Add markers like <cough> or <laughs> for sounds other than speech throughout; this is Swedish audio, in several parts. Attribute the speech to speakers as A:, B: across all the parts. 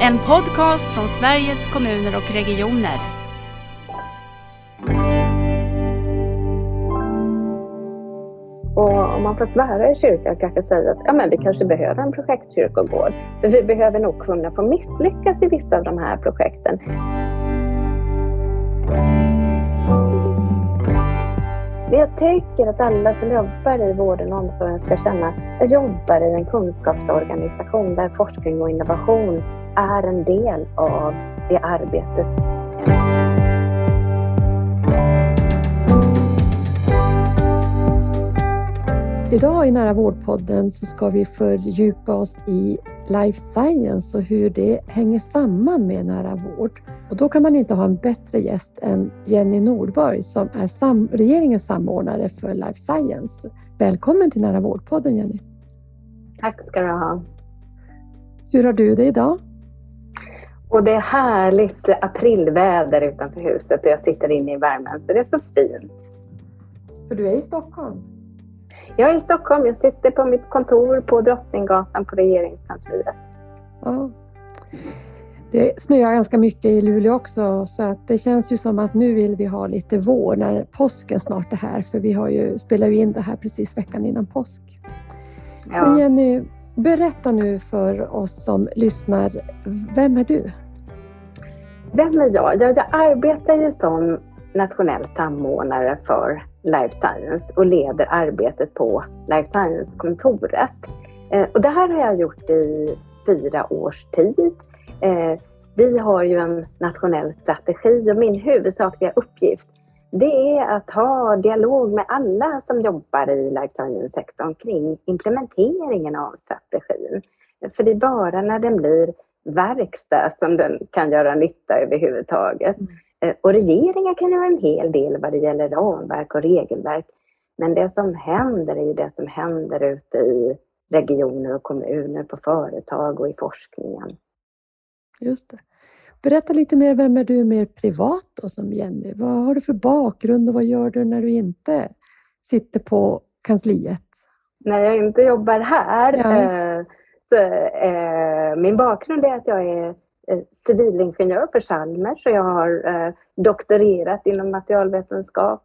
A: En podcast från Sveriges kommuner och regioner.
B: Och om man får svära i kyrkan kanske säga att ja, men vi kanske behöver en projektkyrkogård. För vi behöver nog kunna få misslyckas i vissa av de här projekten. Jag tycker att alla som jobbar i vården och omsorgen ska känna att jag jobbar i en kunskapsorganisation där forskning och innovation är en del av det arbetet.
C: Idag i Nära vårdpodden så ska vi fördjupa oss i life science och hur det hänger samman med nära vård. Och då kan man inte ha en bättre gäst än Jenny Nordborg som är sam regeringens samordnare för life science. Välkommen till Nära vårdpodden Jenny.
B: Tack ska du ha.
C: Hur har du det idag?
B: Och det är härligt aprilväder utanför huset och jag sitter inne i värmen så det är så fint.
C: För du är i Stockholm?
B: Jag är i Stockholm. Jag sitter på mitt kontor på Drottninggatan på regeringskansliet.
C: Ja. Det snöar ganska mycket i Luleå också så att det känns ju som att nu vill vi ha lite vår när påsken snart är här för vi har ju, spelar ju in det här precis veckan innan påsk. Ja. Men Jenny, berätta nu för oss som lyssnar, vem är du?
B: Vem är jag? Jag, jag arbetar ju som nationell samordnare för Life Science och leder arbetet på Life Science-kontoret. Eh, och det här har jag gjort i fyra års tid. Eh, vi har ju en nationell strategi och min huvudsakliga uppgift det är att ha dialog med alla som jobbar i life science-sektorn kring implementeringen av strategin. För det är bara när den blir verkstad som den kan göra nytta överhuvudtaget. Mm. Eh, och regeringen kan göra en hel del vad det gäller ramverk och regelverk. Men det som händer är ju det som händer ute i regioner och kommuner, på företag och i forskningen.
C: Just det. Berätta lite mer, vem är du mer privat då som Jenny? Vad har du för bakgrund och vad gör du när du inte sitter på kansliet?
B: När jag inte jobbar här ja. eh, så eh, min bakgrund är att jag är Eh, civilingenjör på Chalmers och jag har doktorerat inom materialvetenskap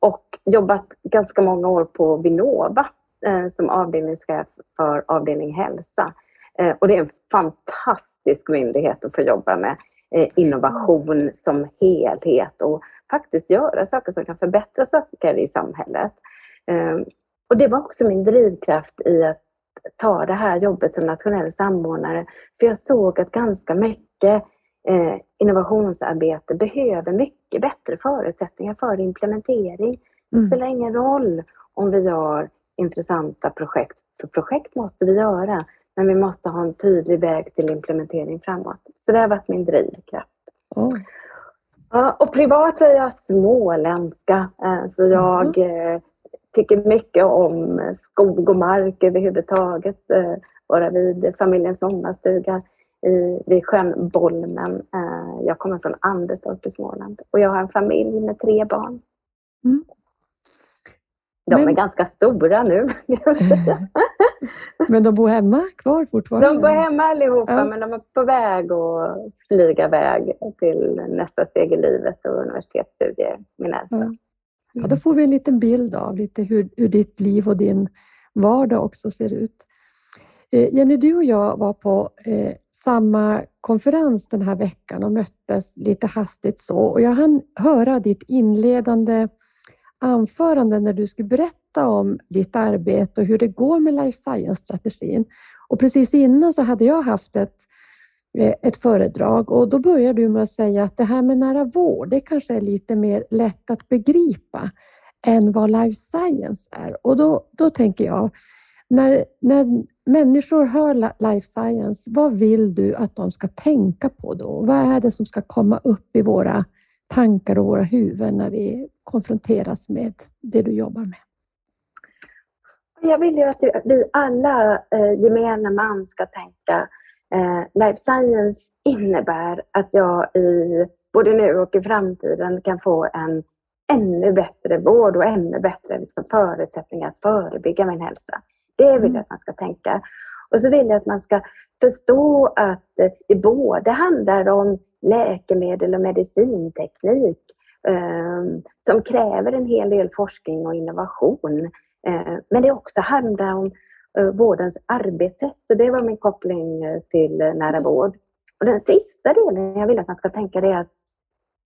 B: och jobbat ganska många år på Vinnova som avdelningschef för avdelning hälsa. Och det är en fantastisk myndighet att få jobba med innovation som helhet och faktiskt göra saker som kan förbättra saker i samhället. Och det var också min drivkraft i att ta det här jobbet som nationell samordnare. För jag såg att ganska mycket eh, innovationsarbete behöver mycket bättre förutsättningar för implementering. Det mm. spelar ingen roll om vi gör intressanta projekt, för projekt måste vi göra, men vi måste ha en tydlig väg till implementering framåt. Så det har varit min drivkraft. Oh. Ja, och privat är jag småländska, eh, så jag mm tycker mycket om skog och mark överhuvudtaget. Eh, vara vid familjens sommarstuga i, vid sjön Bolmen. Eh, jag kommer från Anderstorp i Småland och jag har en familj med tre barn. Mm. De men... är ganska stora nu. <laughs> <laughs>
C: men de bor hemma kvar fortfarande?
B: De bor hemma allihopa, ja. men de är på väg att flyga iväg till nästa steg i livet och universitetsstudier, min äldsta. Ja.
C: Ja, då får vi en liten bild av lite hur, hur ditt liv och din vardag också ser ut. Eh, Jenny, du och jag var på eh, samma konferens den här veckan och möttes lite hastigt så och jag hann höra ditt inledande anförande när du skulle berätta om ditt arbete och hur det går med life science-strategin. Och precis innan så hade jag haft ett eh, ett föredrag och då börjar du med att säga att det här med nära vård, det kanske är lite mer lätt att begripa än vad life science är. Och då, då tänker jag, när, när människor hör life science, vad vill du att de ska tänka på då? Vad är det som ska komma upp i våra tankar och våra huvuden när vi konfronteras med det du jobbar med?
B: Jag vill ju att vi alla, eh, gemene man, ska tänka Eh, life science innebär att jag i både nu och i framtiden kan få en ännu bättre vård och ännu bättre liksom, förutsättningar att förebygga min hälsa. Det vill jag mm. att man ska tänka. Och så vill jag att man ska förstå att det både handlar om läkemedel och medicinteknik eh, som kräver en hel del forskning och innovation. Eh, men det också handlar om eh, vårdens arbetssätt och det var min koppling eh, till nära vård. Och den sista delen jag vill att man ska tänka det är att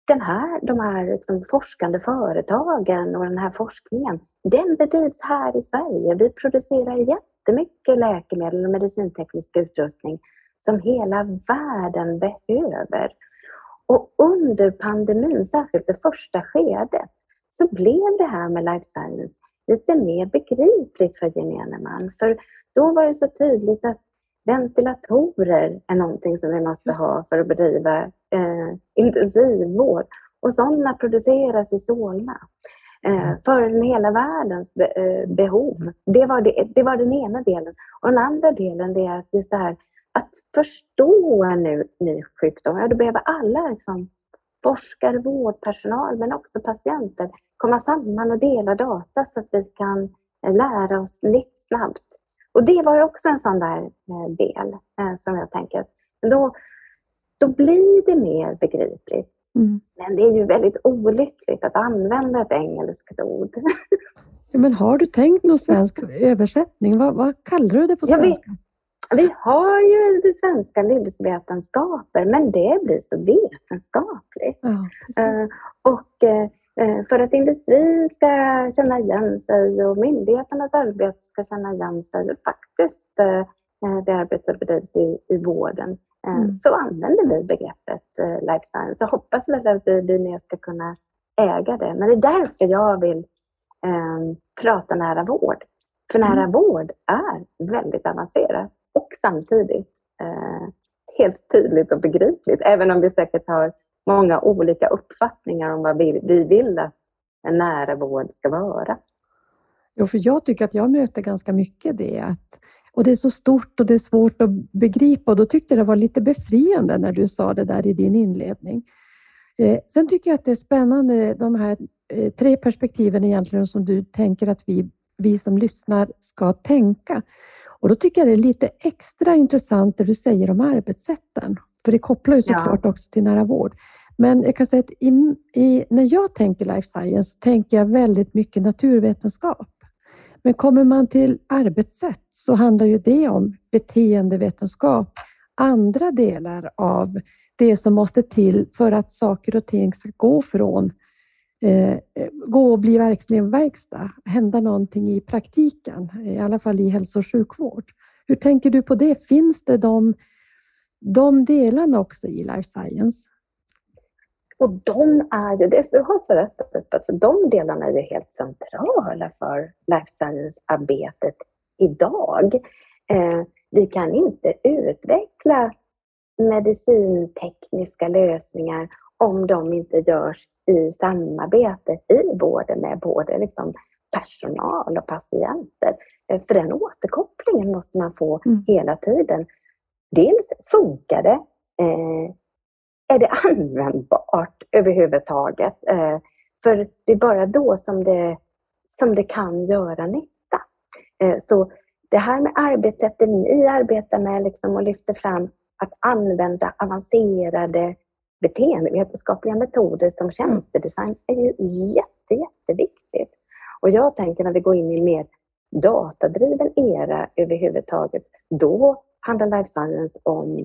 B: den här, de här liksom forskande företagen och den här forskningen, den bedrivs här i Sverige. Vi producerar jättemycket läkemedel och medicinteknisk utrustning som hela världen behöver. Och under pandemin, särskilt det första skedet, så blev det här med life science lite mer begripligt för gemene man. För då var det så tydligt att ventilatorer är någonting som vi måste ha för att bedriva eh, intensivvård. Och sådana produceras i Solna. Eh, mm. för hela världens be, eh, behov. Det var, det, det var den ena delen. Och den andra delen är att just det här att förstå en ny, ny sjukdom. Ja, då behöver alla liksom, forskare, vårdpersonal men också patienter komma samman och dela data så att vi kan eh, lära oss nytt snabbt. Och det var ju också en sån där eh, del eh, som jag tänker, då, då blir det mer begripligt. Mm. Men det är ju väldigt olyckligt att använda ett engelskt ord.
C: Ja, men har du tänkt någon svensk översättning? Vad, vad kallar du det på svenska?
B: Vi har ju det svenska livsvetenskaper, men det blir så vetenskapligt. Ja, uh, och uh, för att industrin ska känna igen sig och myndigheternas arbete ska känna igen sig och faktiskt det arbete som bedrivs i, i vården, mm. så använder vi begreppet life science. Så hoppas väl att vi, vi mer ska kunna äga det. Men det är därför jag vill prata nära vård. För nära mm. vård är väldigt avancerat och samtidigt eh, helt tydligt och begripligt. Även om vi säkert har många olika uppfattningar om vad vi, vi vill att en nära vård ska vara.
C: Jo, för jag tycker att jag möter ganska mycket det att och det är så stort och det är svårt att begripa och då tyckte jag det var lite befriande när du sa det där i din inledning. Eh, sen tycker jag att det är spännande de här eh, tre perspektiven egentligen som du tänker att vi, vi som lyssnar ska tänka. Och då tycker jag det är lite extra intressant det du säger om arbetssätten, för det kopplar ju såklart ja. också till nära vård. Men jag kan säga att i, i, när jag tänker life science så tänker jag väldigt mycket naturvetenskap. Men kommer man till arbetssätt så handlar ju det om beteendevetenskap, andra delar av det som måste till för att saker och ting ska gå från eh, gå och bli verkligen verkstad, hända någonting i praktiken, i alla fall i hälso och sjukvård. Hur tänker du på det? Finns det de, de delarna också i life science?
B: Och de är ju, det, du har så rätt för de delarna är ju helt centrala för life science-arbetet idag. Eh, vi kan inte utveckla medicintekniska lösningar om de inte görs i samarbete i vården med både liksom personal och patienter. Eh, för den återkopplingen måste man få mm. hela tiden. Dels funkar det? Eh, är det <laughs> användbart överhuvudtaget? Eh, för det är bara då som det, som det kan göra nytta. Eh, så det här med arbetssätten ni arbetar med liksom och lyfter fram att använda avancerade beteendevetenskapliga metoder som tjänstedesign är ju jätte, jätteviktigt. Och jag tänker när vi går in i en mer datadriven era överhuvudtaget, då handlar life science om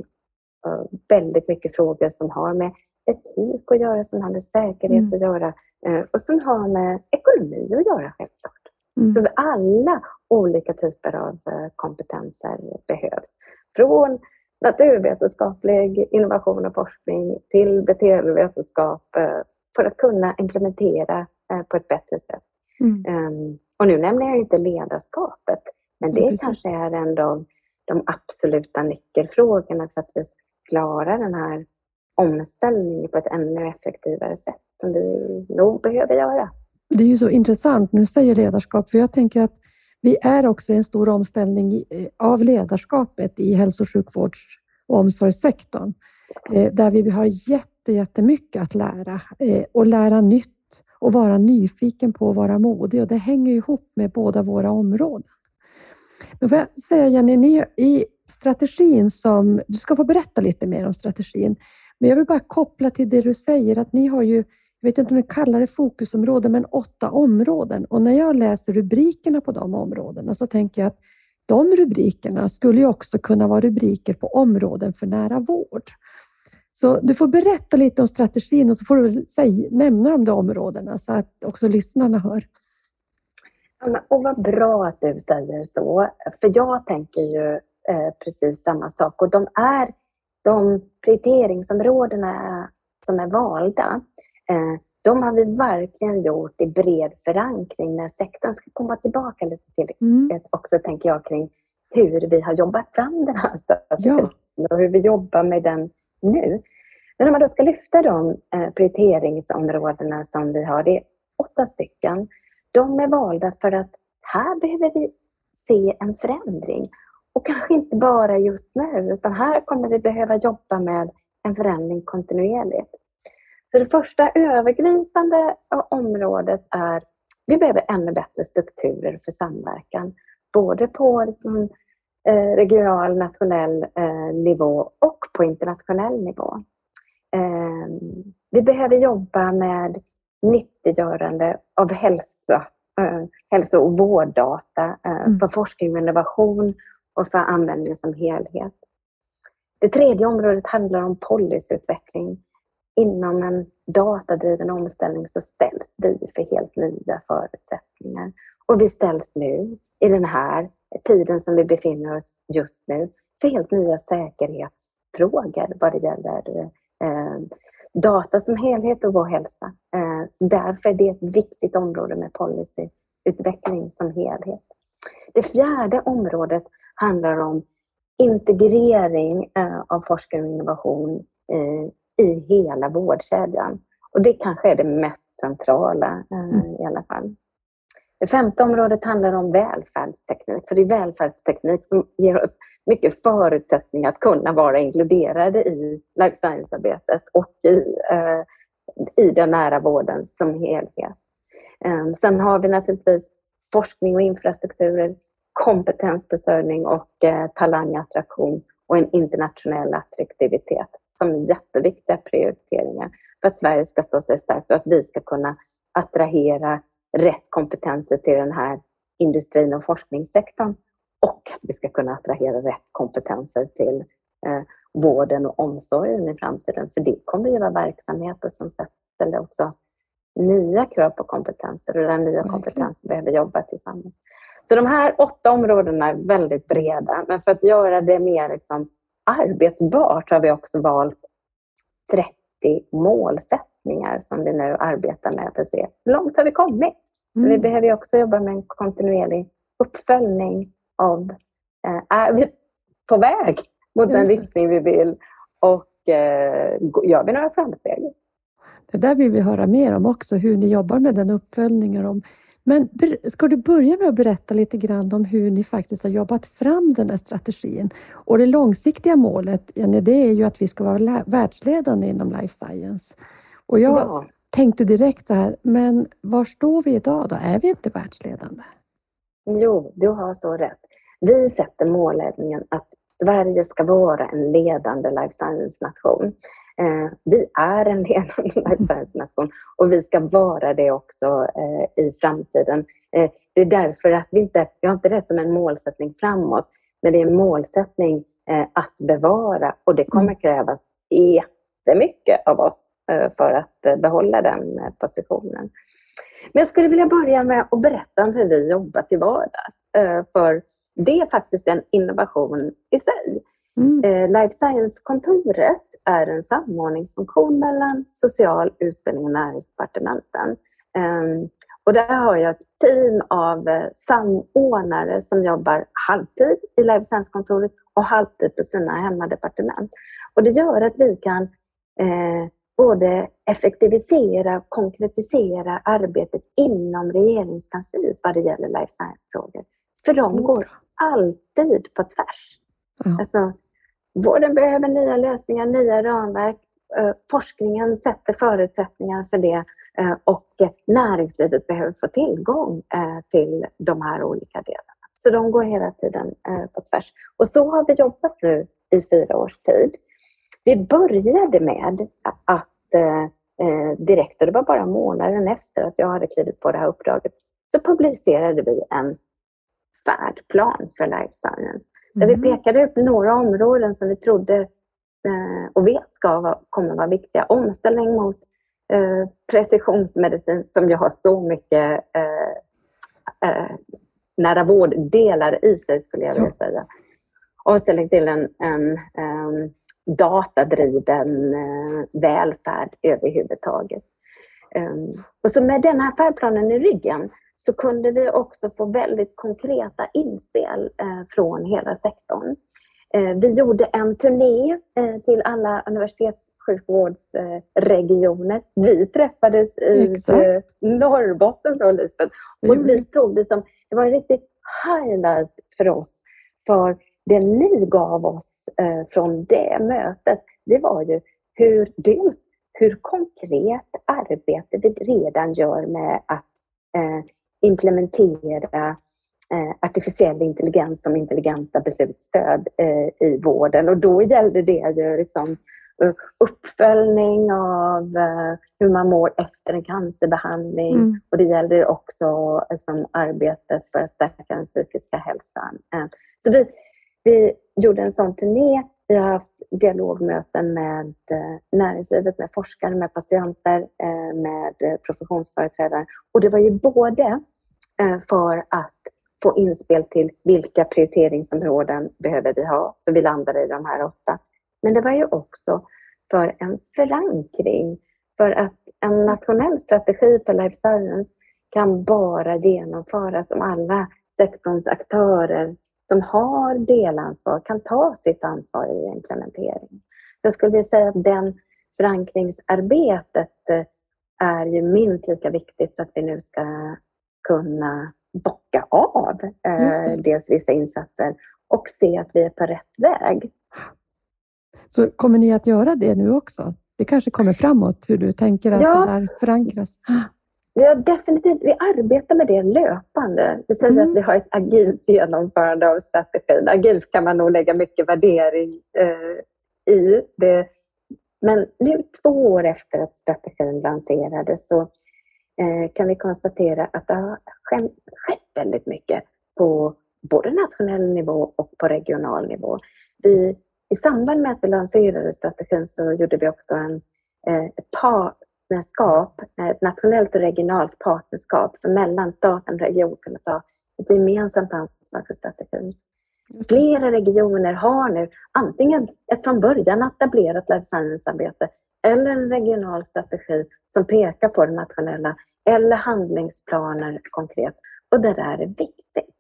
B: uh, väldigt mycket frågor som har med etik att göra, som har med säkerhet mm. att göra uh, och som har med ekonomi att göra självklart. Mm. Så alla olika typer av uh, kompetenser behövs. Från naturvetenskaplig innovation och forskning till beteendevetenskap eh, för att kunna implementera eh, på ett bättre sätt. Mm. Ehm, och nu nämner jag inte ledarskapet, men det ja, kanske är ändå de absoluta nyckelfrågorna för att vi ska klara den här omställningen på ett ännu effektivare sätt som vi nog behöver göra.
C: Det är ju så intressant när du säger ledarskap, för jag tänker att vi är också i en stor omställning eh, av ledarskapet i hälso och sjukvårds och omsorgssektorn eh, där vi har jätte, jättemycket att lära eh, och lära nytt och vara nyfiken på att vara modig och det hänger ihop med båda våra områden. Men får jag säga Jenny, ni, i strategin som, du ska få berätta lite mer om strategin, men jag vill bara koppla till det du säger att ni har ju, jag vet inte om ni kallar det fokusområden, men åtta områden och när jag läser rubrikerna på de områdena så tänker jag att de rubrikerna skulle ju också kunna vara rubriker på områden för nära vård. Så du får berätta lite om strategin och så får du säga, nämna de där områdena så att också lyssnarna hör.
B: Och vad bra att du säger så, för jag tänker ju eh, precis samma sak och de är de prioriteringsområdena som är valda, de har vi verkligen gjort i bred förankring när sektorn ska komma tillbaka lite till mm. också tänker jag kring hur vi har jobbat fram den här strategin ja. och hur vi jobbar med den nu. Men om man då ska lyfta de eh, prioriteringsområdena som vi har, det är åtta stycken. De är valda för att här behöver vi se en förändring. Och kanske inte bara just nu, utan här kommer vi behöva jobba med en förändring kontinuerligt. Så det första övergripande området är vi behöver ännu bättre strukturer för samverkan. Både på liksom, eh, regional, nationell eh, nivå och på internationell nivå. Eh, vi behöver jobba med nyttiggörande av hälsa, hälso och vårddata mm. för forskning och innovation och för användning som helhet. Det tredje området handlar om policyutveckling inom en datadriven omställning så ställs vi för helt nya förutsättningar. Och vi ställs nu, i den här tiden som vi befinner oss just nu, för helt nya säkerhetsfrågor vad det gäller eh, data som helhet och vår hälsa. Eh, så därför är det ett viktigt område med policyutveckling som helhet. Det fjärde området handlar om integrering eh, av forskning och innovation eh, i hela vårdkedjan. Och det kanske är det mest centrala eh, mm. i alla fall. Det femte området handlar om välfärdsteknik, för det är välfärdsteknik som ger oss mycket förutsättningar att kunna vara inkluderade i life science-arbetet och i, eh, i den nära vården som helhet. Eh, sen har vi naturligtvis forskning och infrastrukturer, kompetensförsörjning och eh, talangattraktion och en internationell attraktivitet som jätteviktiga prioriteringar för att Sverige ska stå sig starkt och att vi ska kunna attrahera rätt kompetenser till den här industrin och forskningssektorn och att vi ska kunna attrahera rätt kompetenser till eh, vården och omsorgen i framtiden. För det kommer ju vara verksamheter som ställer också nya krav på kompetenser och den nya kompetensen behöver jobba tillsammans. Så de här åtta områdena är väldigt breda, men för att göra det mer liksom arbetsbart har vi också valt 30 målsättningar som vi nu arbetar med för att se hur långt har vi kommit. Mm. Vi behöver också jobba med en kontinuerlig uppföljning av eh, är vi på väg mot den riktning vi vill och eh, gör vi några framsteg?
C: Det där vill vi höra mer om också, hur ni jobbar med den uppföljningen. Om men ska du börja med att berätta lite grann om hur ni faktiskt har jobbat fram den här strategin? Och det långsiktiga målet, Jenny, det är ju att vi ska vara världsledande inom life science. Och jag ja. tänkte direkt så här, men var står vi idag då? Är vi inte världsledande?
B: Jo, du har så rätt. Vi sätter målsättningen att Sverige ska vara en ledande life science-nation. Eh, vi är en ledande <laughs> life science-nation och vi ska vara det också eh, i framtiden. Eh, det är därför att vi inte, vi har inte det som en målsättning framåt, men det är en målsättning eh, att bevara och det kommer mm. krävas jättemycket av oss eh, för att eh, behålla den positionen. Men jag skulle vilja börja med att berätta om hur vi jobbar till vardags. För det är faktiskt en innovation i sig. Mm. Life Science-kontoret är en samordningsfunktion mellan social, utbildning och näringsdepartementen. Ehm, och där har jag ett team av eh, samordnare som jobbar halvtid i Life Science-kontoret och halvtid på sina hemmadepartement. Och det gör att vi kan eh, både effektivisera och konkretisera arbetet inom regeringskansliet vad det gäller life science-frågor. För de går alltid på tvärs. Ja. Alltså, Vården behöver nya lösningar, nya ramverk. Eh, forskningen sätter förutsättningar för det eh, och näringslivet behöver få tillgång eh, till de här olika delarna. Så de går hela tiden på tvärs. Och så har vi jobbat nu i fyra års tid. Vi började med att direkt, och det var bara månaden efter att jag hade klivit på det här uppdraget, så publicerade vi en färdplan för life science. Där vi mm. pekade ut några områden som vi trodde eh, och vet ska vara, kommer vara viktiga. Omställning mot eh, precisionsmedicin som ju har så mycket eh, eh, nära vårddelar i sig skulle jag vilja säga. Omställning till en, en um, datadriven välfärd överhuvudtaget. Och så med den här färdplanen i ryggen så kunde vi också få väldigt konkreta inspel uh, från hela sektorn. Uh, vi gjorde en turné till alla universitetssjukvårdsregioner. Vi träffades i Exakt. Norrbotten då, Lisbeth. Och vi tog det som det var en riktig highlight för oss. För det ni gav oss eh, från det mötet, det var ju hur, dels hur konkret arbete vi redan gör med att eh, implementera eh, artificiell intelligens som intelligenta beslutsstöd eh, i vården. Och då gällde det ju liksom uppföljning av eh, hur man mår efter en cancerbehandling. Mm. Och det gäller också liksom, arbetet för att stärka den psykiska hälsan. Så vi, vi gjorde en sån turné. Vi har haft dialogmöten med näringslivet, med forskare, med patienter, med professionsföreträdare. Och det var ju både för att få inspel till vilka prioriteringsområden behöver vi ha, så vi landade i de här åtta. Men det var ju också för en förankring. För att en nationell strategi för life science kan bara genomföras om alla sektorns aktörer som har delansvar kan ta sitt ansvar i implementering. Jag skulle vilja säga att den förankringsarbetet eh, är ju minst lika viktigt för att vi nu ska kunna bocka av eh, dels vissa insatser och se att vi är på rätt väg.
C: Så kommer ni att göra det nu också? Det kanske kommer framåt, hur du tänker att ja. det där förankras?
B: Ja, definitivt. Vi arbetar med det löpande. Vi säger mm. att vi har ett agilt genomförande av strategin. Agilt kan man nog lägga mycket värdering eh, i. Det. Men nu två år efter att strategin lanserades så kan vi konstatera att det har skett väldigt mycket på både nationell nivå och på regional nivå. Vi i samband med att vi lanserade strategin så gjorde vi också en, eh, ett partnerskap, ett nationellt och regionalt partnerskap för mellan staten och region kunna ta ett gemensamt ansvar för strategin. Flera regioner har nu antingen ett från början etablerat life science-arbete eller en regional strategi som pekar på det nationella eller handlingsplaner konkret. Och det där är viktigt.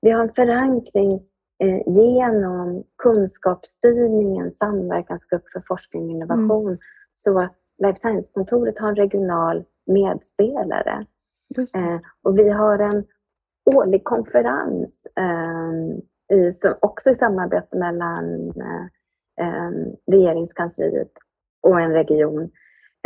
B: Vi har en förankring Eh, genom kunskapsstyrningen, samverkansgrupp för forskning och innovation, mm. så att Life Science-kontoret har en regional medspelare. Eh, och vi har en årlig konferens, eh, i, också i samarbete mellan eh, eh, regeringskansliet och en region,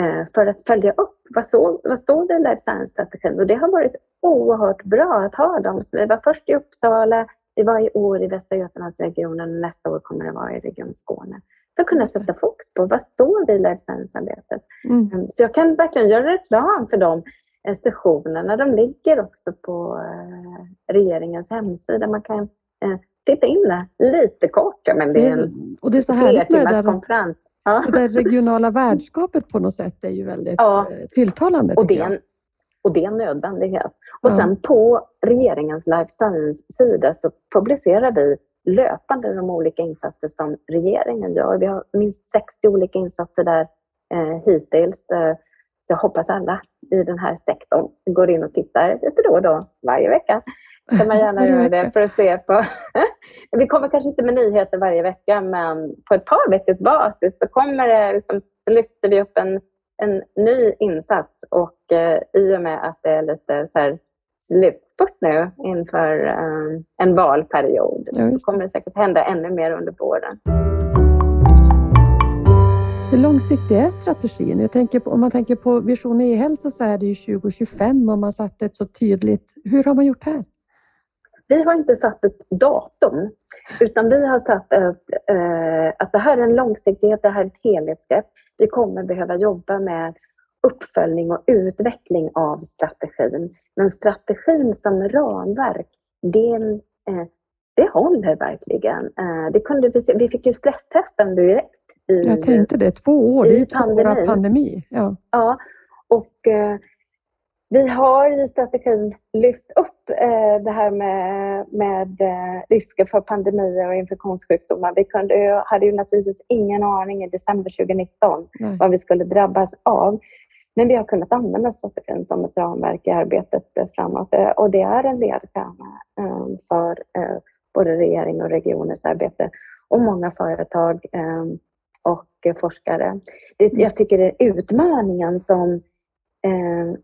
B: eh, för att följa upp vad, så, vad står det i Life Science-strategin. Och det har varit oerhört bra att ha dem. Så vi var först i Uppsala, vi var i år i Västra Götalandsregionen och nästa år kommer det vara i Region Skåne. För att kunna sätta fokus på vad står det i life science-arbetet. Mm. Ehm, så jag kan verkligen göra reklam för de eh, sessionerna. De ligger också på eh, regeringens hemsida. Man kan titta in det lite kort. Men det är en
C: och det är så härligt med det konferens. Ja. Det regionala värdskapet på något sätt är ju väldigt ja. tilltalande.
B: Och det är, en, och det är en nödvändighet. Och sen på regeringens life science-sida så publicerar vi löpande de olika insatser som regeringen gör. Vi har minst 60 olika insatser där eh, hittills. Eh, så jag hoppas alla i den här sektorn går in och tittar lite då och då, varje vecka. kan man gärna <laughs> göra det för att se på... <laughs> vi kommer kanske inte med nyheter varje vecka, men på ett par veckors basis så kommer det, liksom, lyfter vi upp en, en ny insats och eh, i och med att det är lite så här slutspurt nu inför um, en valperiod. Ja, så kommer det säkert hända ännu mer under våren.
C: Hur långsiktig är strategin? Jag tänker på, om man tänker på Vision e-hälsa så är det ju 2025 Om man satt ett så tydligt. Hur har man gjort här?
B: vi har inte satt ett datum, utan vi har satt att, eh, att det här är en långsiktighet, det här är ett helhetsgrepp. Vi kommer behöva jobba med uppföljning och utveckling av strategin. Men strategin som ramverk, det, eh, det håller verkligen. Eh, det kunde vi, se. vi fick ju stresstesten direkt.
C: I, Jag tänkte det, två år, det är ju två år av pandemi.
B: Ja, ja och eh, vi har i strategin lyft upp eh, det här med, med eh, risker för pandemier och infektionssjukdomar. Vi kunde, hade ju naturligtvis ingen aning i december 2019 Nej. vad vi skulle drabbas av. Men vi har kunnat använda strategin som ett ramverk i arbetet eh, framåt eh, och det är en ledstjärna eh, för både regering och regioners arbete och många företag och forskare. Jag tycker det är utmaningen som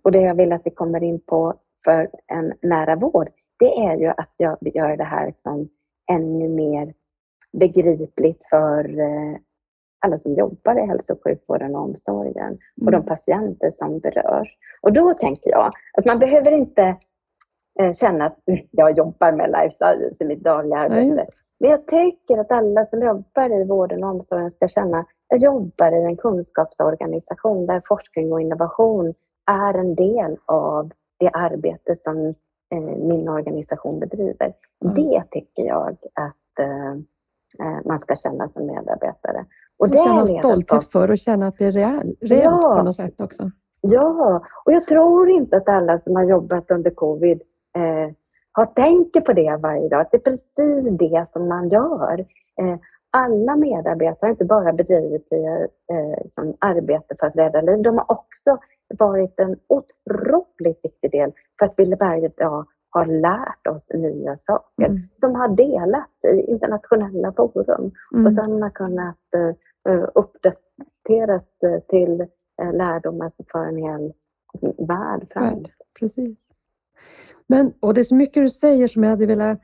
B: och det jag vill att vi kommer in på för en nära vård, det är ju att göra det här liksom ännu mer begripligt för alla som jobbar i hälso och sjukvården och omsorgen och de mm. patienter som berörs. Och då tänker jag att man behöver inte eh, känna att jag jobbar med life science i mitt dagliga arbete. Men jag tycker att alla som jobbar i vården och omsorgen ska känna att jag jobbar i en kunskapsorganisation där forskning och innovation är en del av det arbete som eh, min organisation bedriver. Mm. Det tycker jag att eh, man ska känna som medarbetare.
C: Och det känna stolthet för och känna att det är reellt ja. på något sätt också.
B: Ja, och jag tror inte att alla som har jobbat under covid eh, har tänker på det varje dag, att det är precis det som man gör. Eh, alla medarbetare har inte bara bedrivit eh, liksom arbete för att rädda liv, de har också varit en otroligt viktig del för att vi varje dag har lärt oss nya saker mm. som har delats i internationella forum mm. och som har kunnat eh, uppdateras till lärdomar för en hel alltså, värld framåt.
C: Precis. Men, och det är så mycket du säger som jag hade velat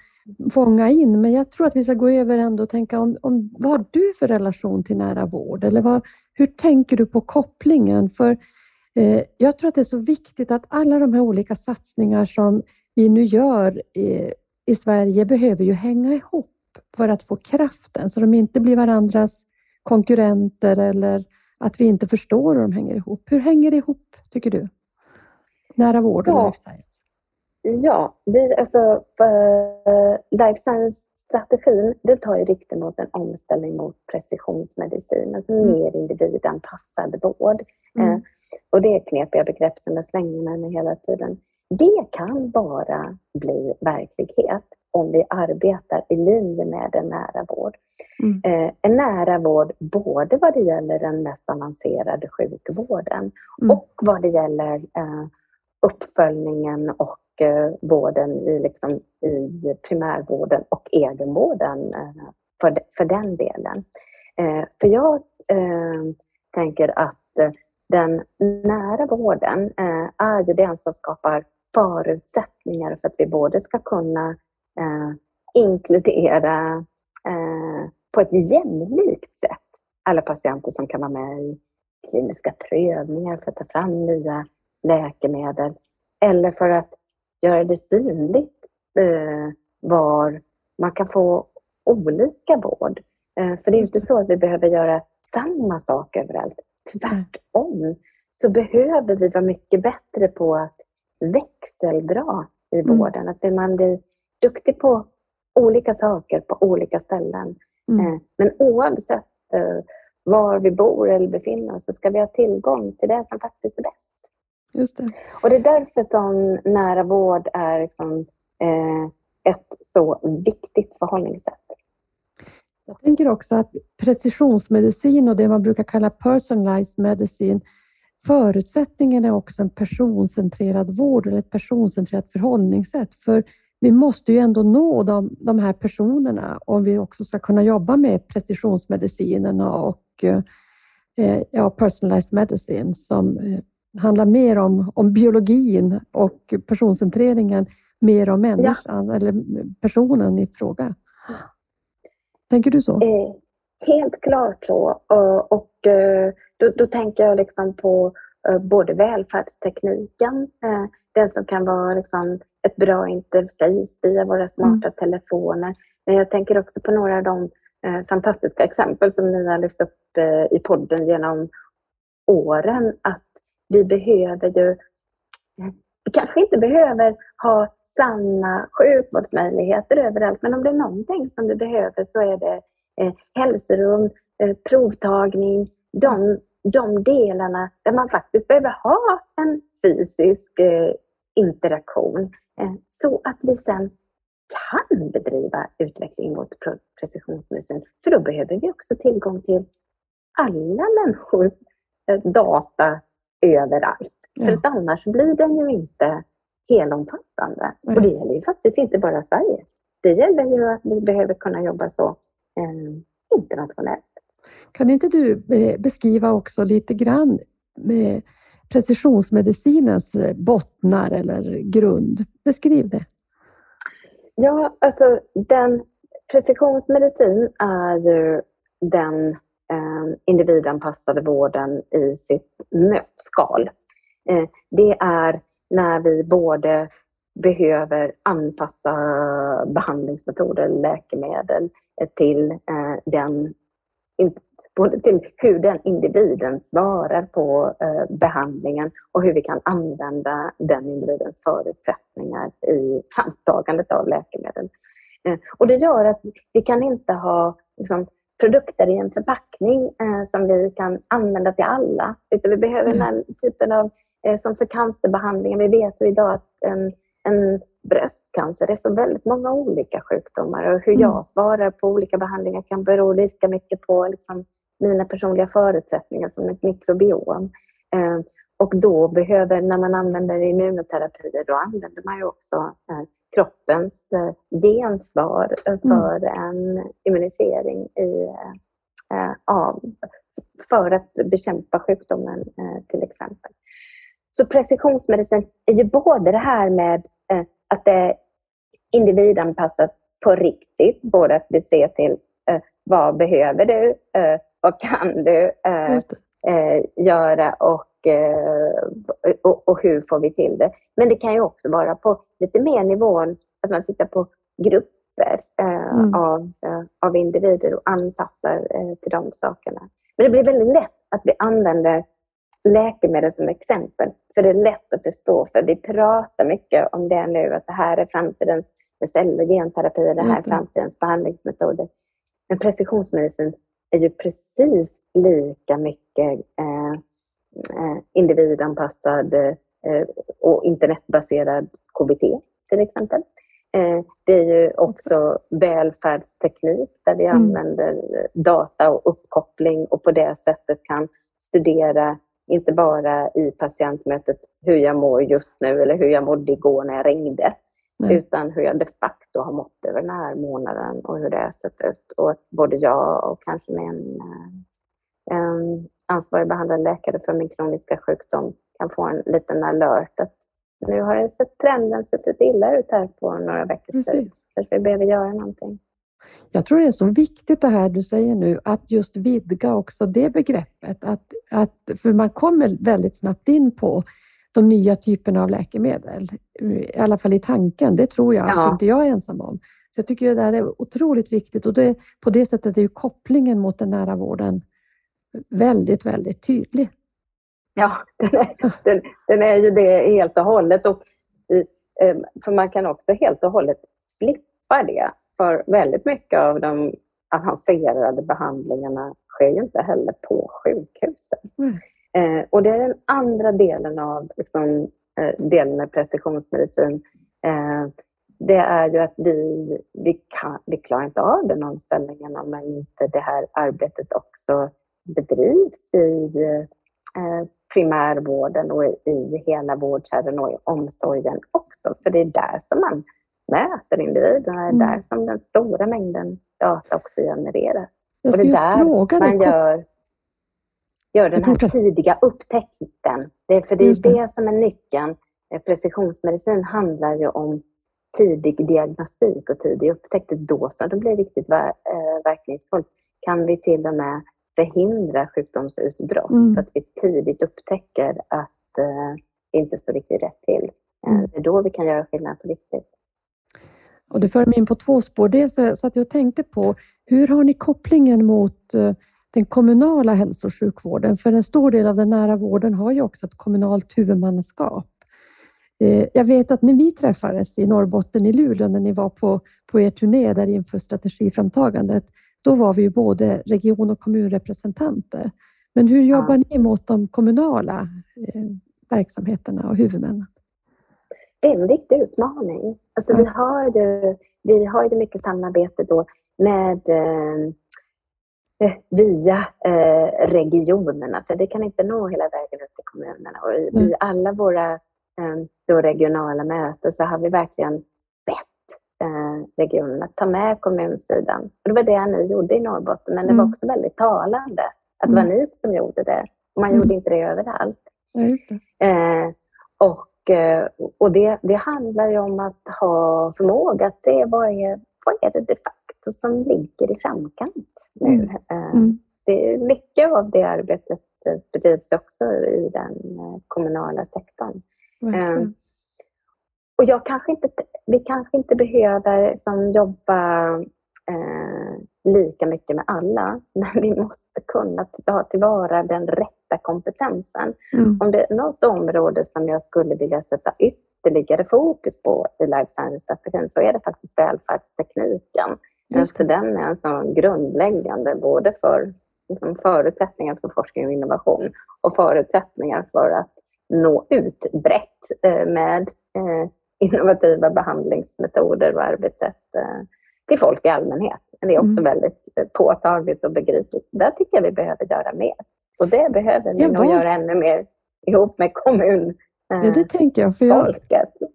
C: fånga in, men jag tror att vi ska gå över ändå och tänka om, om vad har du för relation till nära vård? Eller vad, hur tänker du på kopplingen? För eh, jag tror att det är så viktigt att alla de här olika satsningar som vi nu gör i, i Sverige behöver ju hänga ihop för att få kraften, så de inte blir varandras konkurrenter eller att vi inte förstår hur de hänger ihop. Hur hänger det ihop, tycker du? Nära vård och ja. life science?
B: Ja, vi, alltså, uh, life science-strategin den tar ju riktigt mot en omställning mot precisionsmedicin, alltså mm. mer individanpassad vård. Mm. Uh, och det är knepiga begrepp som jag slänger med mig hela tiden. Det kan bara bli verklighet om vi arbetar i linje med en nära vård. Mm. Eh, en nära vård både vad det gäller den mest avancerade sjukvården mm. och vad det gäller eh, uppföljningen och eh, vården i, liksom, i primärvården och egenvården eh, för, för den delen. Eh, för jag eh, tänker att eh, den nära vården eh, är ju den som skapar förutsättningar för att vi både ska kunna eh, inkludera eh, på ett jämlikt sätt alla patienter som kan vara med i kliniska prövningar för att ta fram nya läkemedel eller för att göra det synligt eh, var man kan få olika vård. Eh, för det är inte så att vi behöver göra samma sak överallt. Tvärtom så behöver vi vara mycket bättre på att växeldra i mm. vården. Att man blir duktig på olika saker på olika ställen. Mm. Eh, men oavsett eh, var vi bor eller befinner oss så ska vi ha tillgång till det som faktiskt är bäst.
C: Just det.
B: Och det är därför som nära vård är liksom, eh, ett så viktigt förhållningssätt.
C: Jag tänker också att precisionsmedicin och det man brukar kalla personalized medicin Förutsättningen är också en personcentrerad vård eller ett personcentrerat förhållningssätt. För vi måste ju ändå nå de, de här personerna om vi också ska kunna jobba med precisionsmedicinerna och eh, ja, personalized medicine som eh, handlar mer om, om biologin och personcentreringen mer om människan ja. eller personen i fråga. Tänker du så?
B: Eh, helt klart så. Och, och eh, då, då tänker jag liksom på eh, både välfärdstekniken, eh, det som kan vara liksom ett bra interface via våra smarta mm. telefoner. Men jag tänker också på några av de eh, fantastiska exempel som ni har lyft upp eh, i podden genom åren. Att vi behöver ju... Vi kanske inte behöver ha samma sjukvårdsmöjligheter överallt, men om det är någonting som vi behöver så är det eh, hälsorum, eh, provtagning, de, de delarna där man faktiskt behöver ha en fysisk eh, interaktion eh, så att vi sen kan bedriva utveckling mot precisionsmedicin. För då behöver vi också tillgång till alla människors eh, data överallt. Ja. För att annars blir den ju inte helomfattande. Ja. Och det gäller ju faktiskt inte bara Sverige. Det gäller ju att vi behöver kunna jobba så eh, internationellt.
C: Kan inte du eh, beskriva också lite grann med precisionsmedicinens eh, bottnar eller grund? Beskriv det.
B: Ja, alltså den precisionsmedicin är ju den Ehm, individanpassade vården i sitt nötskal. Eh, det är när vi både behöver anpassa behandlingsmetoder, läkemedel eh, till eh, den både till hur den individen svarar på behandlingen och hur vi kan använda den individens förutsättningar i framtagandet av läkemedel. Och det gör att vi kan inte ha liksom, produkter i en förpackning eh, som vi kan använda till alla. Utan vi behöver den här typen av, eh, som för cancerbehandlingen, vi vet ju idag att en, en bröstcancer är så väldigt många olika sjukdomar och hur jag mm. svarar på olika behandlingar kan bero lika mycket på liksom, mina personliga förutsättningar som ett mikrobiom. Eh, och då behöver, när man använder immunoterapier, då använder man ju också eh, kroppens eh, gensvar för mm. en immunisering i, av, för att bekämpa sjukdomen till exempel. Så precisionsmedicin är ju både det här med att det är individanpassat på riktigt, både att vi ser till vad behöver du? vad kan du eh, eh, göra och, eh, och, och, hur får vi till det? Men det kan ju också vara på lite mer nivån att man tittar på grupper eh, mm. av, eh, av individer och anpassar eh, till de sakerna. Men det blir väldigt lätt att vi använder läkemedel som exempel, för det är lätt att förstå, för vi pratar mycket om det nu, att det här är framtidens cell och genterapi, det här är framtidens behandlingsmetoder. Men precisionsmedicin är ju precis lika mycket eh, eh individanpassad eh, och internetbaserad KBT till exempel. Eh, det är ju också välfärdsteknik där vi mm. använder data och uppkoppling och på det sättet kan studera inte bara i patientmötet hur jag mår just nu eller hur jag mådde igår när jag ringde, Nej. utan hur jag de facto har mått över den här månaden och hur det har sett ut. Och både jag och kanske min eh, en ansvarig behandlande läkare för min kroniska sjukdom kan få en liten alert att nu har det sett trenden sett lite illa ut här på några veckors tid. Kanske vi behöver göra någonting.
C: Jag tror det är så viktigt det här du säger nu, att just vidga också det begreppet. Att, att, för man kommer väldigt snabbt in på de nya typerna av läkemedel. I alla fall i tanken, det tror jag ja. inte jag är ensam om. Så jag tycker det där är otroligt viktigt och det, på det sättet är ju kopplingen mot den nära vården väldigt, väldigt tydlig.
B: Ja, <laughs> den är, den, den är ju det helt och hållet. Och, för man kan också helt och hållet flippa det. För väldigt mycket av de avancerade behandlingarna sker ju inte heller på sjukhusen. Mm. Eh, och det är den andra delen av liksom, eh, delen med precisionsmedicin. Eh, det är ju att vi, vi, kan, vi klarar inte av den omställningen om inte det här arbetet också bedrivs i eh, primärvården och i hela vårdkärran och i omsorgen också. För det är där som man möter individerna, det är mm. där som den stora mängden data också genereras.
C: Jag ska och det är där fråga man
B: gör gör den här tidiga upptäckten. Det är för det är det. det som är nyckeln. Eh, precisionsmedicin handlar ju om tidig diagnostik och tidig upptäckt. Då så det blir riktigt eh, verkningsfullt. Kan vi till och med förhindra sjukdomsutbrott mm. för att vi tidigt upptäcker att eh, det inte står riktigt rätt till. Mm. Det är då vi kan göra skillnad på riktigt.
C: Och det för mig in på två spår. Dels så att jag tänkte på hur har ni kopplingen mot eh, den kommunala hälso och sjukvården? För en stor del av den nära vården har ju också ett kommunalt huvudmannaskap. Eh, jag vet att när vi träffades i Norrbotten, i Luleå, när ni var på, på er turné där inför strategiframtagandet, då var vi ju både region och kommunrepresentanter. Men hur jobbar ja. ni mot de kommunala eh, verksamheterna och huvudmännen?
B: Det är en riktig utmaning. Alltså, ja. vi, har ju, vi har ju mycket samarbete då med eh, eh, via eh, regionerna, för det kan inte nå hela vägen upp till kommunerna. Och i, mm. i alla våra eh, då regionala möten så har vi verkligen eh, regionerna att ta med kommunsidan. Och det var det ni gjorde i Norrbotten, men det var mm. också väldigt talande att det var mm. ni som gjorde det. Och man mm. gjorde inte det överallt.
C: Ja, det.
B: Eh, och eh, och det, det handlar ju om att ha förmåga att se vad är, vad är det de facto som ligger i framkant nu. Mm. Eh, mm. Det, mycket av det arbetet bedrivs också i den kommunala sektorn. Mm. Och jag kanske inte, vi kanske inte behöver som jobba eh, lika mycket med alla, <laughs> men vi måste kunna ta tillvara den rätta kompetensen. Mm. Om det är något område som jag skulle vilja sätta ytterligare fokus på i life science-strategin så är det faktiskt välfärdstekniken. Just den är en sån grundläggande både för liksom, förutsättningar för forskning och innovation och förutsättningar för att nå ut brett eh, med eh, <laughs> innovativa behandlingsmetoder och arbetssätt eh, till folk i allmänhet. Det är också mm. väldigt eh, påtagligt och begripligt. Där tycker jag vi behöver göra mer. Och det behöver vi nog göra ännu mer ihop med kommun
C: Ja, det tänker jag. För jag,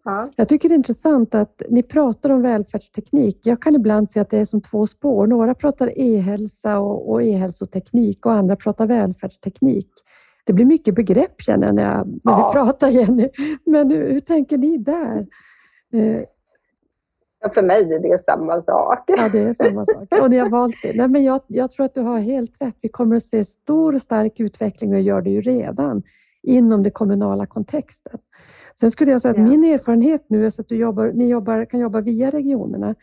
C: ja. jag tycker det är intressant att ni pratar om välfärdsteknik. Jag kan ibland se att det är som två spår. Några pratar e-hälsa och, och e-hälsoteknik och andra pratar välfärdsteknik. Det blir mycket begrepp känner jag när, jag, när ja. vi pratar, Jenny. Men hur, hur tänker ni där?
B: Eh, för mig är det samma sak.
C: Ja, det är samma sak. Och ni har valt det. Nej, men jag, jag, tror att du har helt rätt. Vi kommer att se stor och stark utveckling och gör det ju redan inom den kommunala kontexten. Sen skulle jag säga att ja. min erfarenhet nu är att du jobbar, ni jobbar, kan jobba via regionerna.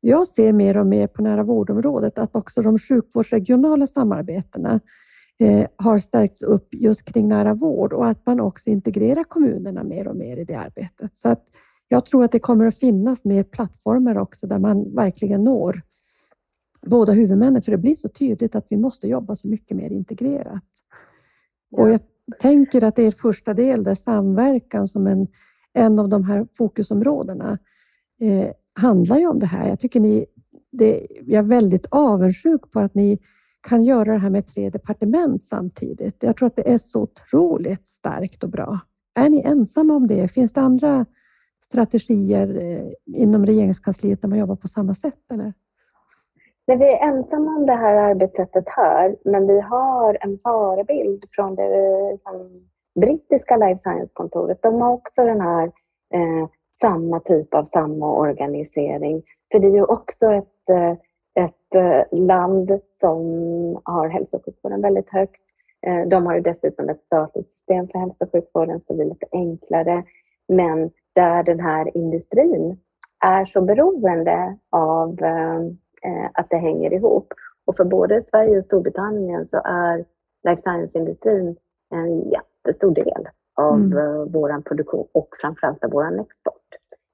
C: Jag ser mer och mer på nära vårdområdet att också de sjukvårdsregionala samarbetena eh, har stärkts upp just kring nära vård och att man också integrerar kommunerna mer och mer i det arbetet. Så att jag tror att det kommer att finnas mer plattformar också där man verkligen når båda huvudmännen, för det blir så tydligt att vi måste jobba så mycket mer integrerat. Och jag tänker att är första del där samverkan som en, en av de här fokusområdena eh, handlar ju om det här. Jag tycker ni, det, jag är väldigt avundsjuk på att ni kan göra det här med tre departement samtidigt. Jag tror att det är så otroligt starkt och bra. Är ni ensamma om det? Finns det andra strategier eh, inom regeringskansliet där man jobbar på samma sätt? Eller?
B: Nej, vi är ensamma om det här arbetssättet här, men vi har en förebild från det liksom, brittiska life science-kontoret. De har också den här eh, samma typ av samorganisering. För det är ju också ett, eh, ett eh, land som har hälso och sjukvården väldigt högt. De har ju dessutom ett statligt system för hälso och sjukvården så det är lite enklare. Men där den här industrin är så beroende av eh, att det hänger ihop. Och för både Sverige och Storbritannien så är life science-industrin en jättestor del av mm. Eh, vår produktion och framförallt av vår export.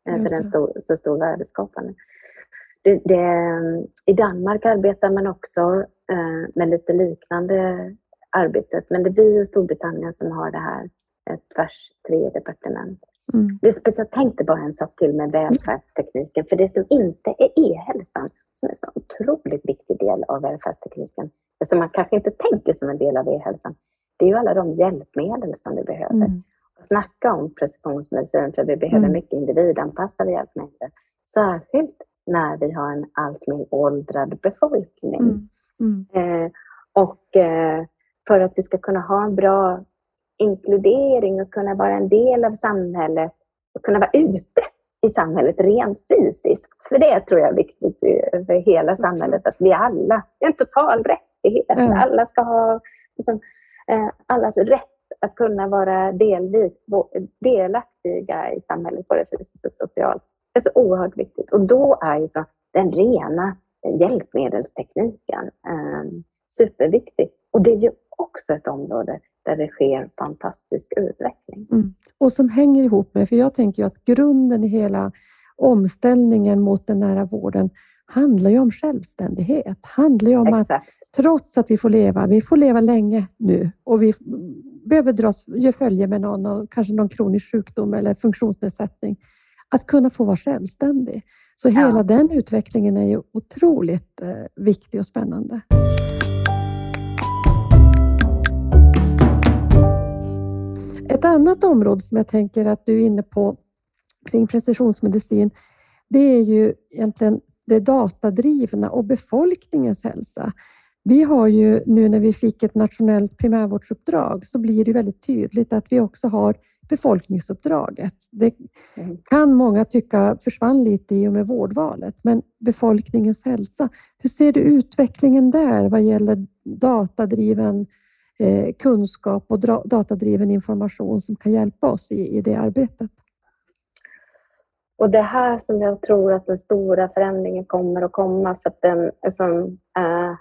B: Eh, för den är så stor värdeskapande. Det, det, I Danmark arbetar man också eh, med lite liknande arbetssätt, men det och Storbritannien som har det här tvärs tre departement. Mm. jag tänkte bara en sak till med välfärdstekniken, för det som inte är e-hälsan, som är en så otroligt viktig del av välfärdstekniken, som man kanske inte tänker som en del av e-hälsan, det är ju alla de hjälpmedel som vi behöver. Mm. Och snacka om precisionsmedicin, för vi behöver mm. mycket individanpassade hjälpmedel. Särskilt när vi har en allt mer åldrad befolkning. Mm. mm. Eh, och eh, för att vi ska kunna ha en bra inkludering och kunna vara en del av samhället och kunna vara ute i samhället rent fysiskt. För det tror jag är viktigt för hela samhället, att vi alla, det är en total rättighet. Mm. Alla ska ha liksom, eh, allas rätt att kunna vara delvis, delaktiga delaktiga i samhället, både fysiskt och socialt. Det är så oerhört viktigt. Och då är ju så den rena hjälpmedelstekniken eh, superviktig. Och det är ju också ett område där det sker fantastisk utveckling. Mm.
C: Och som hänger ihop med, för jag tänker ju att grunden i hela omställningen mot den nära vården handlar ju om självständighet. handlar ju om Exakt. att trots att vi får leva, vi får leva länge nu och vi behöver dras, ge följe med någon, kanske någon kronisk sjukdom eller funktionsnedsättning, att kunna få vara självständig. Så ja. hela den utvecklingen är ju otroligt eh, viktig och spännande. Ett annat område som jag tänker att du är inne på kring precisionsmedicin, det är ju egentligen det datadrivna och befolkningens hälsa. Vi har ju nu när vi fick ett nationellt primärvårdsuppdrag så blir det väldigt tydligt att vi också har befolkningsuppdraget. Det mm. kan många tycka försvann lite i och med vårdvalet, men befolkningens hälsa. Hur ser du utvecklingen där vad gäller datadriven eh, kunskap och datadriven information som kan hjälpa oss i, i det arbetet?
B: Och det här som jag tror att den stora förändringen kommer att komma för att den, alltså, äh,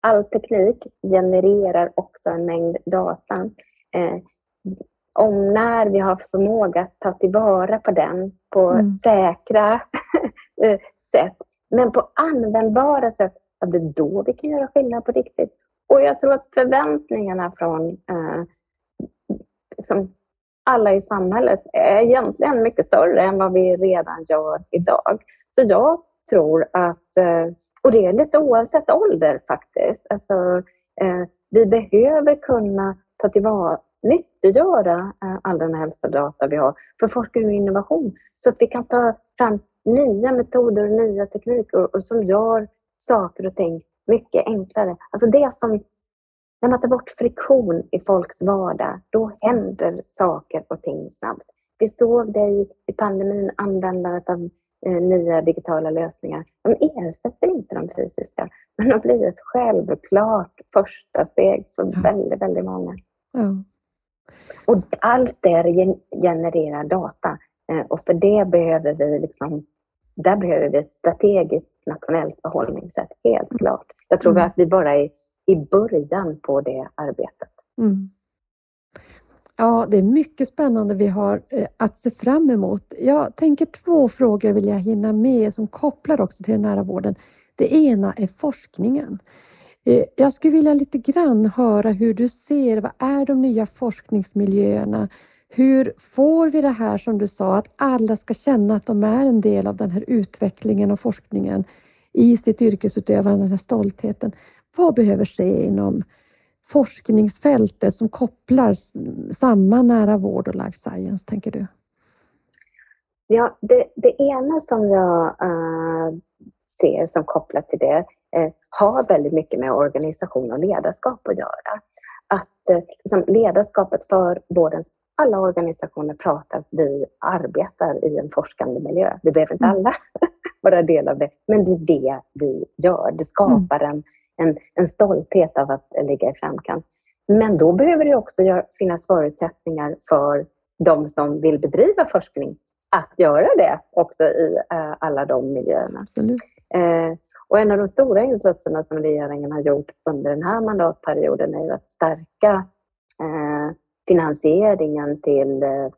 B: all teknik genererar också en mängd data. Äh, om när vi har förmåga att ta tillvara på den på mm. säkra <laughs> eh, sätt, men på användbara sätt, ja, det är då vi kan göra skillnad på riktigt. Och jag tror att förväntningarna från eh, liksom alla i samhället är egentligen mycket större än vad vi redan gör idag. Så jag tror att, eh, och det är lite oavsett ålder faktiskt, alltså, eh, vi behöver kunna ta tillvara nyttiggöra eh, all den hälsodata vi har för forskning och innovation så att vi kan ta fram nya metoder och nya tekniker som gör saker och ting mycket enklare. Alltså det som, när man tar bort friktion i folks vardag, då händer saker och ting snabbt. Vi såg det i pandemin, användandet av eh, nya digitala lösningar. De ersätter inte de fysiska, men de blir ett självklart första steg för väldigt, väldigt många. Ja. Och allt det genererar data eh, och för det behöver vi liksom där behöver vi ett strategiskt nationellt förhållningssätt, helt mm. klart. Jag tror mm. att vi bara är i början på det arbetet. Mm.
C: Ja, det är mycket spännande vi har eh, att se fram emot. Jag tänker två frågor vill jag hinna med som kopplar också till den nära vården. Det ena är forskningen. Eh, jag skulle vilja lite grann höra hur du ser, vad är de nya forskningsmiljöerna? Hur får vi det här som du sa, att alla ska känna att de är en del av den här utvecklingen och forskningen i sitt yrkesutövande, den här stoltheten. Vad behöver ske inom forskningsfältet som kopplar samman nära vård och life science, tänker du?
B: Ja, det, det ena som jag äh, ser som kopplat till det eh, har väldigt mycket med organisation och ledarskap att göra. Att eh, liksom, ledarskapet för vårdens alla organisationer pratar att vi arbetar i en forskande miljö. Vi behöver inte mm. alla <laughs> vara del av det, men det är det vi gör. Det skapar en, en, en stolthet av att ligga i framkant. Men då behöver det också gör, finnas förutsättningar för de som vill bedriva forskning att göra det också i uh, alla de miljöerna.
C: Absolut.
B: Uh, och en av de stora insatserna som regeringen har gjort under den här mandatperioden är att stärka uh, finansieringen till uh,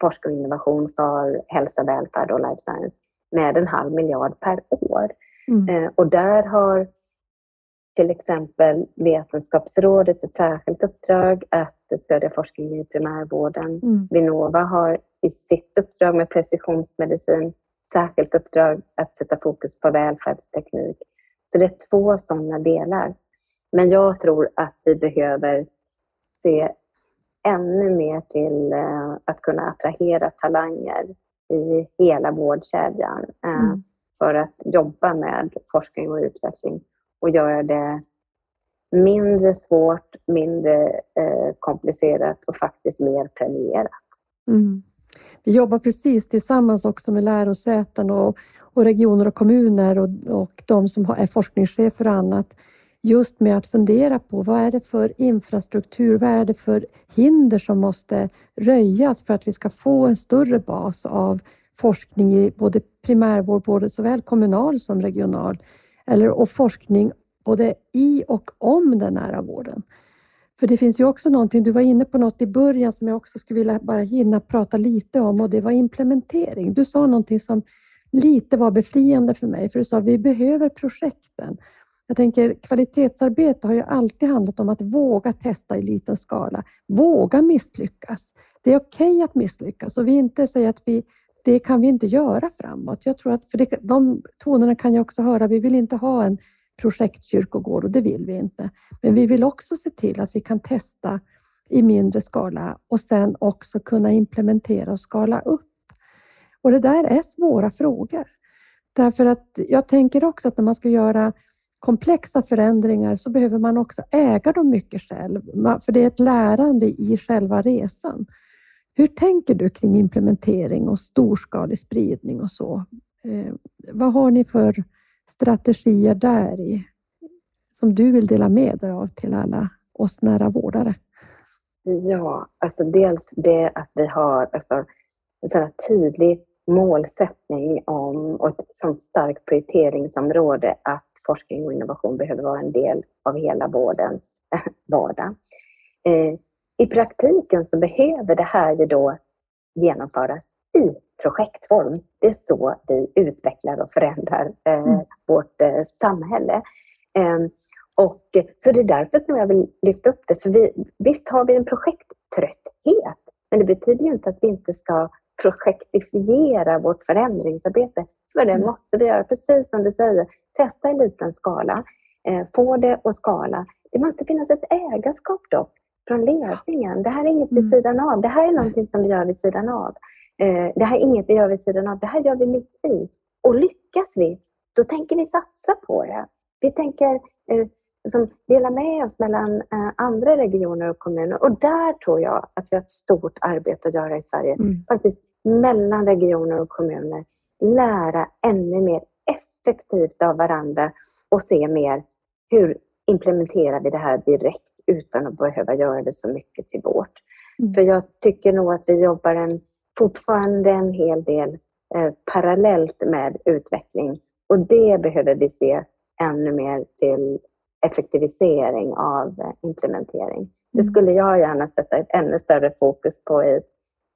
B: forskning och innovation för hälsa, välfärd och life science med en halv miljard per år. Mm. och där har till exempel Vetenskapsrådet ett särskilt uppdrag att stödja forskning i primärvården. Mm. Vinnova har i sitt uppdrag med precisionsmedicin särskilt uppdrag att sätta fokus på välfärdsteknik. Så det är två sådana delar. Men jag tror att vi behöver se ännu mer till eh, att kunna attrahera talanger i hela vårdkedjan eh, mm. för att jobba med forskning och utveckling och göra det mindre svårt, mindre eh, komplicerat och faktiskt mer premierat.
C: Mm. Vi jobbar precis tillsammans också med lärosäten och, och regioner och kommuner och, och de som är forskningschefer och annat just med att fundera på vad är det för infrastruktur, vad är det för hinder som måste röjas för att vi ska få en större bas av forskning i både primärvård, både såväl kommunal som regional, eller, och forskning både i och om den nära vården. För det finns ju också någonting, du var inne på något i början som jag också skulle vilja bara hinna prata lite om och det var implementering. Du sa någonting som lite var befriande för mig, för du sa vi behöver projekten. Jag tänker kvalitetsarbete har ju alltid handlat om att våga testa i liten skala, våga misslyckas. Det är okej okay att misslyckas och vi inte säger att vi, det kan vi inte göra framåt. Jag tror att, för det, de tonerna kan jag också höra, vi vill inte ha en projektkyrkogård och det vill vi inte. Men vi vill också se till att vi kan testa i mindre skala och sen också kunna implementera och skala upp. Och det där är svåra frågor. Därför att jag tänker också att när man ska göra komplexa förändringar så behöver man också äga dem mycket själv, för det är ett lärande i själva resan. Hur tänker du kring implementering och storskalig spridning och så? Eh, vad har ni för strategier där i, som du vill dela med dig av till alla oss nära vårdare?
B: Ja, alltså dels det att vi har alltså, en sån tydlig målsättning om och ett sånt starkt prioriteringsområde att forskning och innovation behöver vara en del av hela vårdens <laughs> vardag. Eh, I praktiken så behöver det här ju då genomföras i projektform. Det är så vi utvecklar och förändrar eh, mm. vårt eh, samhälle. Ehm, och, så det är därför som jag vill lyfta upp det. För vi, visst har vi en projekttrötthet, men det betyder ju inte att vi inte ska projektifiera vårt förändringsarbete. För det mm. måste vi göra, precis som du säger. Testa i liten skala, eh, få det att skala. Det måste finnas ett ägarskap då från ledningen. Det här är inget vid mm. sidan av. Det här är någonting som vi gör vid sidan av. Eh, det här är inget vi gör vid sidan av. Det här gör vi mitt i. Och lyckas vi, då tänker vi satsa på det. Vi tänker eh, som dela med oss mellan eh, andra regioner och kommuner. Och där tror jag att vi har ett stort arbete att göra i Sverige. Mm. Faktiskt mellan regioner och kommuner. Lära ännu mer effektivt av varandra och se mer hur implementerar vi det här direkt utan att behöva göra det så mycket till vårt. Mm. För jag tycker nog att vi jobbar en, fortfarande en hel del eh, parallellt med utveckling och det behöver vi se ännu mer till effektivisering av eh, implementering. Det mm. skulle jag gärna sätta ett ännu större fokus på i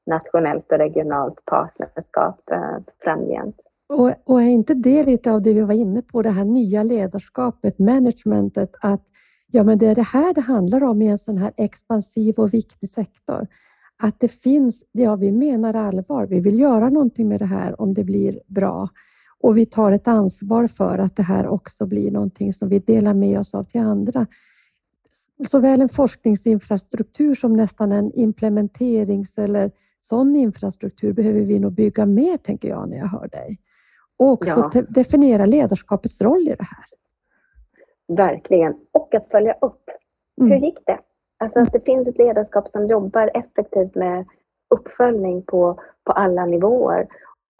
B: nationellt och regionalt partnerskap eh, framgent.
C: Och, och, är inte det lite av det vi var inne på, det här nya ledarskapet, managementet, att ja, men det är det här det handlar om i en sån här expansiv och viktig sektor. Att det finns, ja vi menar allvar, vi vill göra någonting med det här om det blir bra och vi tar ett ansvar för att det här också blir någonting som vi delar med oss av till andra. Såväl en forskningsinfrastruktur som nästan en implementerings eller sån infrastruktur behöver vi nog bygga mer, tänker jag när jag hör dig. Och också ja. definiera ledarskapets roll i det här.
B: Verkligen. Och att följa upp. Mm. Hur gick det? Alltså att det finns ett ledarskap som jobbar effektivt med uppföljning på, på alla nivåer.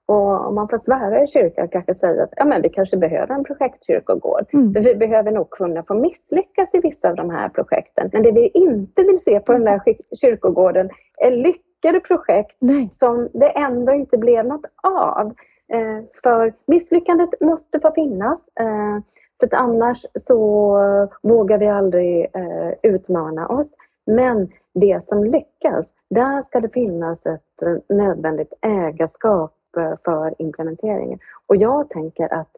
B: Och om man får svära i kyrkan kanske säga att ja, men vi kanske behöver en projektkyrkogård. Mm. För vi behöver nog kunna få misslyckas i vissa av de här projekten. Men det vi inte vill se på den där kyrkogården är lyckade projekt Nej. som det ändå inte blev något av. Eh, för misslyckandet måste få finnas. Eh, för annars så vågar vi aldrig eh, utmana oss. Men det som lyckas, där ska det finnas ett eh, nödvändigt ägarskap eh, för implementeringen. Och jag tänker att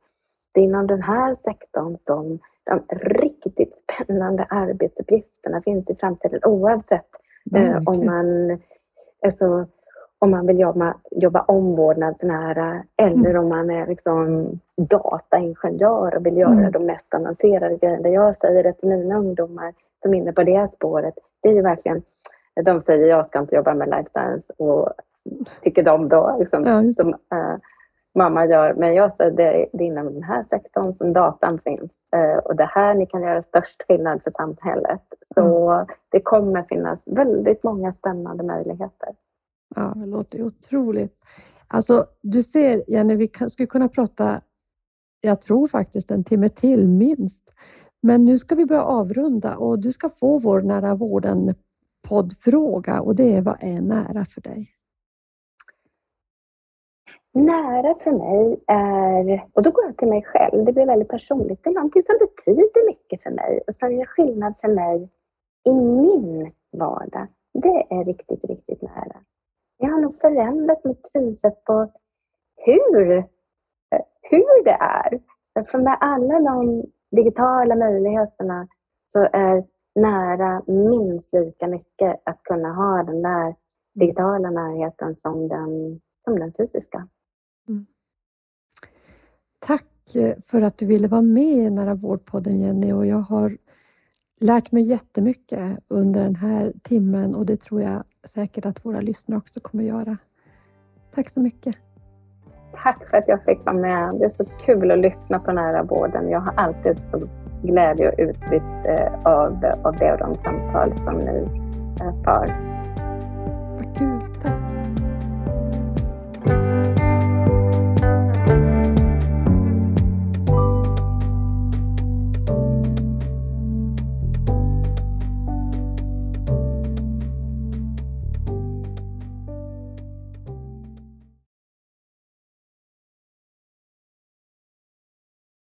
B: det är inom den här sektorn som de riktigt spännande arbetsuppgifterna finns i framtiden oavsett eh, om man alltså, om man vill jobba, jobba omvårdnadsnära eller mm. om man är liksom dataingenjör och vill göra mm. de mest avancerade grejerna. Jag säger till mina ungdomar som är inne på det spåret, det är ju verkligen, de säger jag ska inte jobba med life science och tycker de då, liksom, ja, som äh, mamma gör. Men jag säger det, det är inom den här sektorn som datan finns äh, och det här ni kan göra störst skillnad för samhället. Så mm. det kommer finnas väldigt många spännande möjligheter.
C: Ja, det låter ju otroligt. Alltså, du ser Jenny, vi skulle kunna prata, jag tror faktiskt en timme till minst. Men nu ska vi börja avrunda och du ska få vår Nära vården poddfråga och det är vad är nära för dig?
B: Nära för mig är, och då går jag till mig själv, det blir väldigt personligt, det är någonting som betyder mycket för mig och som gör skillnad för mig i min vardag. Det är riktigt, riktigt nära. Jag har nog förändrat mitt synsätt på hur, hur det är. För med alla de digitala möjligheterna så är nära minst lika mycket att kunna ha den där digitala närheten som den, som den fysiska. Mm.
C: Tack eh, för att du ville vara med i Nära vårdpodden Jenny och jag har lärt mig jättemycket under den här timmen och det tror jag säkert att våra lyssnare också kommer göra. Tack så mycket.
B: Tack för att jag fick vara med. Det är så kul att lyssna på nära vården. Jag har alltid stor glädje och utbyte av, av det och de samtal som ni eh, för.
C: Vad kul. Tack.